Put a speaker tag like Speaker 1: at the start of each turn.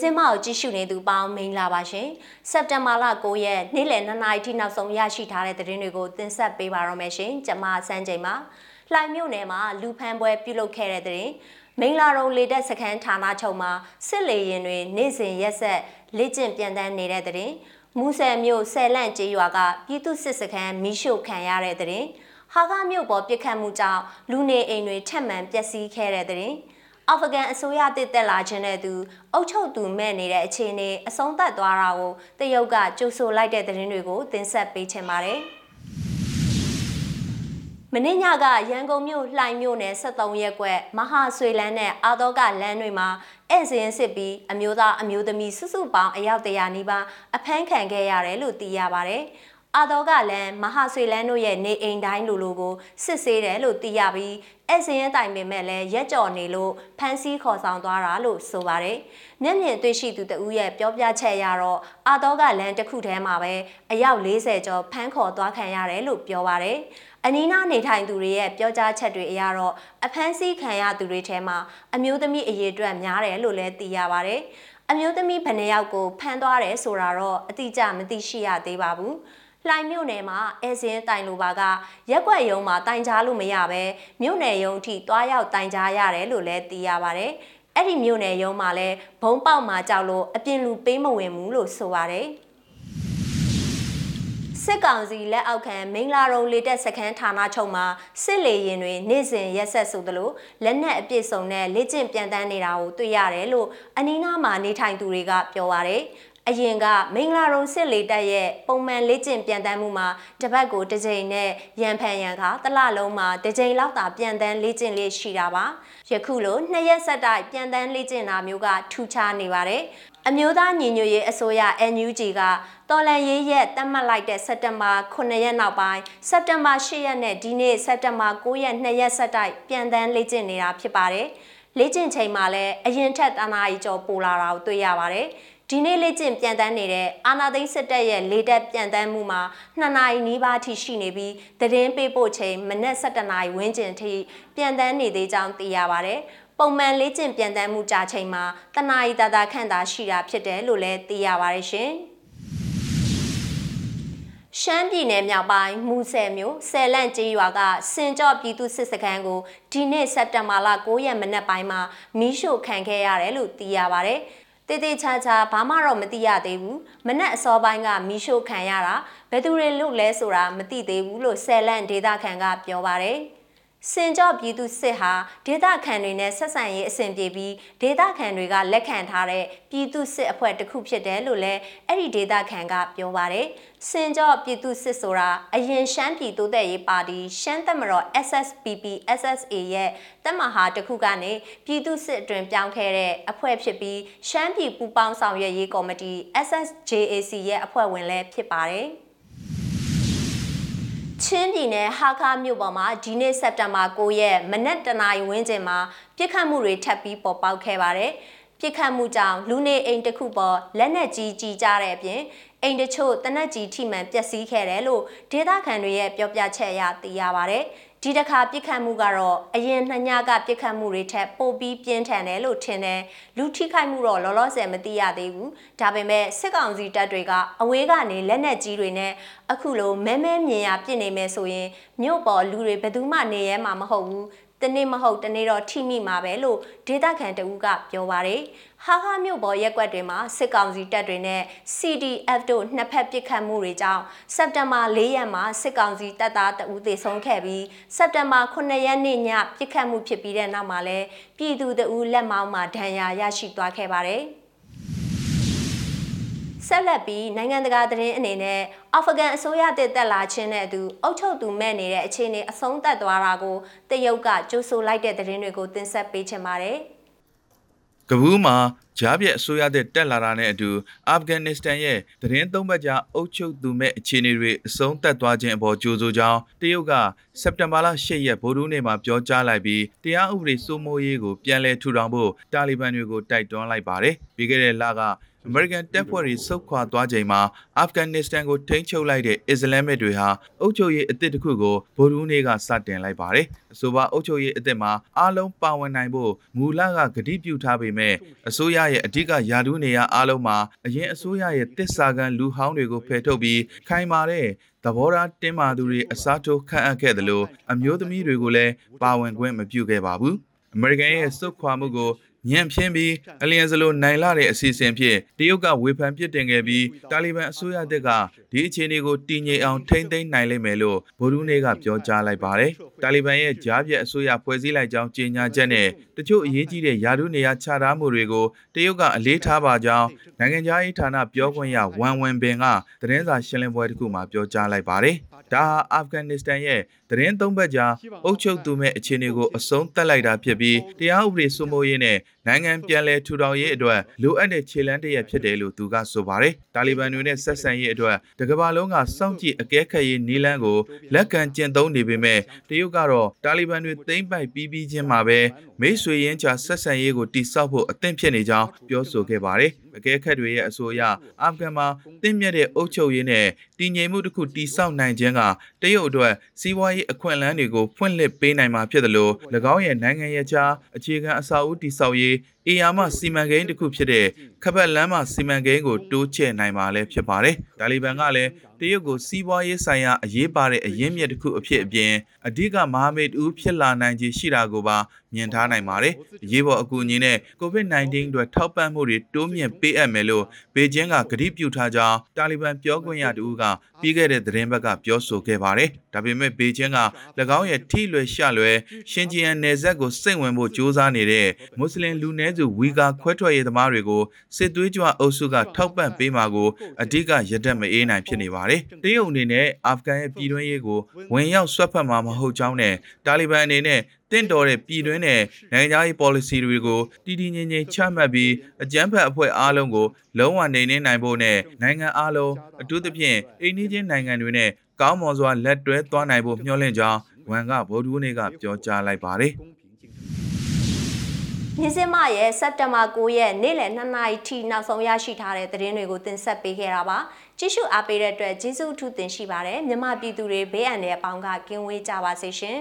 Speaker 1: စင်းမကိုကြည့်ရှုနေသူပေါင်းမင်္ဂလာပါရှင်စက်တင်ဘာလ9ရက်နေ့လယ်2နာရီထိနောက်ဆုံးရရှိထားတဲ့သတင်းတွေကိုတင်ဆက်ပေးပါရမယ်ရှင်ကျွန်မစန်းချိန်ပါလှိုင်မြို့နယ်မှာလူဖမ်းပွဲပြုလုပ်ခဲ့တဲ့သတင်းမင်္ဂလာရုံလေတက်စခန်းဌာနချုပ်မှာစစ်လေရင်တွေနေ့စဉ်ရက်ဆက်လေ့ကျင့်ပြန်တန်းနေတဲ့သတင်းမူဆယ်မြို့ဆယ်လန့်ကျေးရွာကပြည်သူစစ်စခန်းမီးရှို့ခံရတဲ့သတင်းဟာကမြို့ပေါ်ပြစ်ခတ်မှုကြောင့်လူနေအိမ်တွေထပ်မံပျက်စီးခဲ့တဲ့သတင်း အာဖဂန်အစိုးရတစ်တက်လာခြင်းတဲ့သူအုပ်ချုပ်သူမဲ့နေတဲ့အခြေအနေအဆုံးသတ်သွားတာကိုတရုတ်ကကြိုဆိုလိုက်တဲ့သတင်းတွေကိုတင်ဆက်ပေးချင်ပါတယ်။မင်းညကရန်ကုန်မြို့လှိုင်မြို့နယ်73ရက်ကွက်မဟာဆွေလန်းနဲ့အာတော့ကလမ်းတွေမှာဧည့်စင်းစစ်ပြီးအမျိုးသားအမျိုးသမီးစုစုပေါင်းအယောက်တရာနီးပါးအဖမ်းခံခဲ့ရတယ်လို့သိရပါတယ်။ အာတော်ကလည်းမဟာဆွေလန်းတို့ရဲ့နေအိမ်တိုင်းလိုလိုကိုစစ်ဆေးတယ်လို့သိရပြီးအဲ့စင်းရင်တိုင်ပင်မဲ့လည်းရက်ကြော်နေလို့ဖမ်းဆီးခေါ်ဆောင်သွားတာလို့ဆိုပါတယ်။မျက်မြင်တွေ့ရှိသူတဦးရဲ့ပြောပြချက်ရတော့အာတော်ကလမ်းတစ်ခုထဲမှာပဲအယောက်40ကျော်ဖမ်းခေါ်သွားခံရတယ်လို့ပြောပါတယ်။အနီးနားနေထိုင်သူတွေရဲ့ပြောကြားချက်တွေအရတော့အဖမ်းဆီးခံရသူတွေထဲမှာအမျိုးသမီးအရေးအတွက်များတယ်လို့လည်းသိရပါတယ်။အမျိုးသမီးဘယ်နှယောက်ကိုဖမ်းသွားတယ်ဆိုတာတော့အတိအကျမသိရှိရသေးပါဘူး။ လှိုင်မြို့နယ်မှာအဲစင်းတိုင်လိုပါကရက်ွက်ရုံမှာတိုင်ကြားလို့မရပဲမြို့နယ်ရုံအထိတွားရောက်တိုင်ကြားရတယ်လို့လည်းသိရပါတယ်။အဲ့ဒီမြို့နယ်ရုံမှာလည်းဘုံပေါက်မှာကြောက်လို့အပြင်လူပေးမဝင်ဘူးလို့ဆိုပါတယ်။စစ်ကောင်စီလက်အောက်ခံမင်္ဂလာရုံလေတက်စခန်းဌာနချုပ်မှာစစ်လေရင်တွေနေ့စဉ်ရက်ဆက်ဆိုသလိုလက်နက်အပြည့်စုံနဲ့လေ့ကျင့်ပြန်တန်းနေတာကိုတွေ့ရတယ်လို့အနီးနားမှာနေထိုင်သူတွေကပြောပါရယ် အရင်ကမင်္ဂလာရုံစစ်လေတပ်ရဲ့ပုံမှန်လေ့ကျင့်ပြန်တမ်းမှုမှာတပတ်ကိုတစ်ကြိမ်နဲ့ရန်ဖန်ရန်ခါတလလုံးမှာတစ်ကြိမ်လောက်သာပြန်တမ်းလေ့ကျင့်လေးရှိတာပါယခုလိုနှစ်ရက်ဆက်တိုက်ပြန်တမ်းလေ့ကျင့်တာမျိုးကထူးခြားနေပါတယ်အမျိုးသားညီညွတ်ရေးအစိုးရ NUG ကတော်လန်ရေးရက်တတ်မှတ်လိုက်တဲ့စက်တင်ဘာ9ရက်နောက်ပိုင်းစက်တင်ဘာ10ရက်နဲ့ဒီနေ့စက်တင်ဘာ9ရက်2ရက်ဆက်တိုက်ပြန်တမ်းလေ့ကျင့်နေတာဖြစ်ပါတယ်လေ့ကျင့်ချိန်မှာလည်းအရင်ထက်တနာရီကျော်ပိုလာတာကိုတွေ့ရပါတယ် ဒီနေ့လေ့ကျင့်ပြန်တန်းနေတဲ့အာနာသိန်းစစ်တပ်ရဲ့လေတပ်ပြန်တန်းမှုမှာ2နာရီနီးပါးထိရှိနေပြီးသတင်းပေးပို့ချိန်မနက်7:00နာရီဝန်းကျင်ထိပြန်တန်းနေသေးကြောင်းသိရပါဗျ။ပုံမှန်လေ့ကျင့်ပြန်တန်းမှုကြာချိန်မှာတနာရီတာတာခန့်သာရှိတာဖြစ်တယ်လို့လည်းသိရပါရရှင်။ရှမ်းပြည်နယ်မြောက်ပိုင်းမူဆယ်မြို့ဆယ်လန့်ကျေးရွာကစင်ကြော့ပြည်သူစစ်စခန်းကိုဒီနေ့စက်တင်ဘာလ9ရက်မနက်ပိုင်းမှာမီးရှို့ခံခဲ့ရတယ်လို့သိရပါဗျ။ တေးသေးချာချာဘာမှတော့မသိရသေးဘူးမနက်အစောပိုင်းကမီးရှို့ခံရတာဘယ်သူတွေလို့လဲဆိုတာမသိသေးဘူးလို့ဆယ်လန့်ဒေတာခန်ကပြောပါတယ် စင်ကြော့ပြည်သူစစ်ဟာဒေသခံတွေနဲ့ဆက်ဆံရေးအဆင်ပြေပြီးဒေသခံတွေကလက်ခံထားတဲ့ပြည်သူစစ်အဖွဲ့တစ်ခုဖြစ်တယ်လို့လည်းအဲ့ဒီဒေသခံကပြောပါတယ်။စင်ကြော့ပြည်သူစစ်ဆိုတာအရင်ရှမ်းပြည်တိုးတက်ရေးပါတီရှမ်းသက်မတော် SSPP SSA ရဲ့တပ်မဟာတစ်ခုကနေပြည်သူစစ်အတွင်ပြောင်းခဲ့တဲ့အဖွဲ့ဖြစ်ပြီးရှမ်းပြည်ပူးပေါင်းဆောင်ရွက်ရေးကော်မတီ SSJAC ရဲ့အဖွဲ့ဝင်လည်းဖြစ်ပါတယ်။ ချင်းပြည်နယ်ဟာခါမြို့ပေါ်မှာဒီနေ့စက်တင်ဘာ9ရက်မနက်တနာရီဝန်းကျင်မှာပြစ်ခတ်မှုတွေထပ်ပြီးပေါ်ပေါက်ခဲ့ပါတယ်။ပြစ်ခတ်မှုကြောင့်လူနေအိမ်တစ်ခုပေါ်လက်နက်ကြီးကြီးကြတဲ့အပြင်အိမ်တချို့တနက်ကြီးထိမှန်ပျက်စီးခဲ့တယ်လို့ဒေသခံတွေရဲ့ပြောပြချက်အရသိရပါတယ်။ ဒီတစ်ခါပြစ်ခတ်မှုကတော့အရင်နှစ်ညကပြစ်ခတ်မှုတွေထက်ပိုပြီးပြင်းထန်တယ်လို့ထင်တယ်လူထိခိုက်မှုတော့လောလောဆယ်မသိရသေးဘူးဒါပေမဲ့စစ်ကောင်စီတပ်တွေကအဝေးကနေလက်နက်ကြီးတွေနဲ့အခုလိုမဲမဲမြင်ရပြစ်နေမယ်ဆိုရင်မြို့ပေါ်လူတွေဘယ်သူမှနေရဲမှာမဟုတ်ဘူး တနေ့မဟုတ်တနေ့တော့ထိမိမှာပဲလို့ဒေသခံတဦးကပြောပါတယ်။ဟာဟာမြို့ပေါ်ရက်ွက်တွေမှာစစ်ကောင်စီတပ်တွေနဲ့ CDF တို့နှစ်ဖက်ပစ်ခတ်မှုတွေကြောင့်စက်တင်ဘာ၄ရက်မှာစစ်ကောင်စီတပ်သားတဦးသေဆုံးခဲ့ပြီးစက်တင်ဘာ9ရက်နေ့ညပစ်ခတ်မှုဖြစ်ပြီးတဲ့နောက်မှာလည်းပြည်သူတဦးလက်မောင်းမှာဒဏ်ရာရရှိသွားခဲ့ပါတယ်။ ဆက်လက်ပြီးနိုင်ငံတကာသတင်းအနေနဲ့အာဖဂန်အစိုးရတက်တက်လာခြင်းနဲ့အတူအုပ်ချုပ်သူမဲ့နေတဲ့အခြေအနေအဆုံးသတ်သွားတာကိုတရုတ်ကကြိုးဆိုလိုက်တဲ့သတင်းတွေကိုတင်ဆက်ပေးချင်ပါတယ်။
Speaker 2: ကဘူးမှာဂျားပြက်အစိုးရတဲ့တက်လာတာနဲ့အတူအာဖဂန်နစ္စတန်ရဲ့သတင်းသုံးပတ်ကြာအုပ်ချုပ်သူမဲ့အခြေအနေတွေအဆုံးသတ်သွားခြင်းအပေါ်ကြိုးဆိုကြောင်းတရုတ်ကစက်တင်ဘာလ10ရက်ဗိုလ်ရုံးနေ့မှာပြောကြားလိုက်ပြီးတရားဥပဒေစိုးမိုးရေးကိုပြန်လည်ထူထောင်ဖို့တာလီဘန်တွေကိုတိုက်တွန်းလိုက်ပါတယ်။ပြီးခဲ့တဲ့လက အမေရိကန်တပ်ဖွဲ့တွေဆုတ်ခွာသွားချိန်မှာအာဖဂန်နစ္စတန်ကိုထိန်းချုပ်လိုက်တဲ့အစ္စလာမစ်တွေဟာအုပ်ချုပ်ရေးအသစ်တစ်ခုကိုဗိုလ်ရူးနေ့ကစတင်လိုက်ပါတယ်။အဆိုပါအုပ်ချုပ်ရေးအသစ်မှာအားလုံးပါဝင်နိုင်ဖို့မူလကကတိပြုထားပေမဲ့အစိုးရရဲ့အဓိကယာဒူးနေရအားလုံးမှာအရင်အစိုးရရဲ့တစ္ဆာကန်လူဟောင်းတွေကိုဖယ်ထုတ်ပြီးခိုင်မာတဲ့သဘောထားတင်းမာသူတွေအစားထိုးခန့်အပ်ခဲ့တယ်လို့အမျိုးသမီးတွေကိုလည်းပါဝင်ခွင့်မပြုခဲ့ပါဘူး။အမေရိကန်ရဲ့စုတ်ခွာမှုကို ညံ့ဖျင်းပြီးအလျံစလိုနိုင်လာတဲ့အစီအစဉ်ဖြင့်တရုတ်ကဝေဖန်ပစ်တင်ခဲ့ပြီးတာလီဘန်အစိုးရတပ်ကဒီအခြေအနေကိုတည်ငြိမ်အောင်ထိန်းသိမ်းနိုင်လိမ့်မယ်လို့ဗိုလ်ရူးနေကပြောကြားလိုက်ပါတယ်။တာလီဘန်ရဲ့ကြားပြတ်အစိုးရဖွဲ့စည်းလိုက်ကြောင်းကြေညာချက်နဲ့တချို့အရေးကြီးတဲ့ယာဒူးနေရာချထားမှုတွေကိုတရုတ်ကအလေးထားပါကြောင်းနိုင်ငံခြားရေးဌာနပြောခွင့်ရဝမ်ဝန်ဘင်ကသတင်းစာရှင်းလင်းပွဲတစ်ခုမှာပြောကြားလိုက်ပါတယ်။ ဒါဟာအာဖဂန်နစ္စတန်ရဲ့သတင်းသုံးဘက်ကြားအုပ်ချုပ်သူမဲ့အခြေအနေကိုအဆုံးသတ်လိုက်တာဖြစ်ပြီးတရားဥပဒေစိုးမိုးရေးနဲ့နိုင်ငံပြန်လည်ထူထောင်ရေးအတွက်လိုအပ်တဲ့ခြေလှမ်းတစ်ရပ်ဖြစ်တယ်လို့သူကဆိုပါတယ်။တာလီဘန်တွေနဲ့ဆက်ဆံရေးအတွက်တကမ္ဘာလုံးကစောင့်ကြည့်အကဲခတ်ရေးနည်းလမ်းကိုလက်ခံကျင့်သုံးနေပေမဲ့တရုတ်ကတော့တာလီဘန်တွေသိမ်းပိုက်ပြီးပြီးချင်းမှာပဲမိတ်ဆွေရင်းချဆက်ဆံရေးကိုတိစောက်ဖို့အသင့်ဖြစ်နေကြောင်းပြောဆိုခဲ့ပါတယ်။အကဲခတ်တွေရဲ့အဆိုအရအာဖဂန်မှာတင့်မြတ်တဲ့အုပ်ချုပ်ရေးနဲ့တည်ငြိမ်မှုတစ်ခုတိစောက်နိုင်ခြင်းကတရုတ်အတွက်စီးပွားရေးအခွင့်အလမ်းတွေကိုဖွင့်လှစ်ပေးနိုင်မှာဖြစ်တယ်လို့၎င်းရဲ့နိုင်ငံရဲ့ခြားအခြေခံအစာအုပ်တိစောက်ရေးအေယာမစီမံကိန်းတစ်ခုဖြစ်တဲ့ခပတ်လမ်းမစီမံကိန်းကိုတိုးချဲ့နိုင်မှာလည်းဖြစ်ပါတယ်။တာလီဘန်ကလည်းတရုတ်ကိုစီးပွားရေးဆိုင်ရာအရေးပါတဲ့အရင်းမြစ်တစ်ခုအဖြစ်အပြင်အဓိကမဟာမိတ်ဦးဖြစ်လာနိုင်ခြေရှိတာကိုပါမြင်ထားနိုင်ပါတယ်။အရေးပေါ်အကူအညီနဲ့ COVID-19 အတွက်ထောက်ပံ့မှုတွေတိုးမြင့်ပေးအပ်မယ်လို့ဘေကျင်းကကတိပြုထားကြောင်းတာလီဘန်ပြောခွင့်ရတူကပြီးခဲ့တဲ့သတင်းဘက်ကပြောဆိုခဲ့ပါတယ်။ဒါပေမဲ့ဘေကျင်းက၎င်းရဲ့ထိလွယ်ရှလွယ်ရှင်ဂျီယန်နယ်စပ်ကိုစိတ်ဝင်ဖို့ကြိုးစားနေတဲ့မွတ်စလင်လူနည်းစုဝီဂါခွဲထွက်ရေးသမားတွေကိုစစ်သွေးကြွအုပ်စုကထောက်ပံ့ပေးမှာကိုအဓိကရတက်မအေးနိုင်ဖြစ်နေပါတယ်။တရုတ်အနေနဲ့အာဖဂန်ရဲ့ပြည်တွင်းရေးကိုဝင်ရောက်ဆွတ်ဖက်မှာမဟုတ်ကြောင်းနဲ့တာလီဘန်အနေနဲ့တင့်တော်တဲ့ပြည်တွင်းနဲ့နိုင်ငံခြားရေး policy တွေကိုတည်တည်ငြိမ်ငြိမ်ချမှတ်ပြီးအကြမ်းဖက်အဖွဲ့အားလုံးကိုလုံးဝနေနေနိုင်ဖို့နဲ့နိုင်ငံအားလုံးအထူးသဖြင့်အိန္ဒိချင်းနိုင်ငံတွေနဲ့ကောင်းမွန်စွာလက်တွဲသွားနိုင်ဖို့မျှော်လင့်ကြောင်းဝန်ကဗိုလ်ဒူးနေကပြောကြားလိုက်ပါတယ်။
Speaker 1: မြင်းစင်မရဲ့စက်တဘာ9ရက်နေ့လယ်2နာရီထိနောက်ဆုံးရရှိထားတဲ့သတင်းတွေကိုတင်ဆက်ပေးခဲ့တာပါကြည့်ရှုအားပေးတဲ့အတွက်ကျေးဇူးအထူးတင်ရှိပါတယ်မြမပြည်သူတွေဘေးအန္တရာယ်ပေါင်းကကင်းဝေးကြပါစေရှင်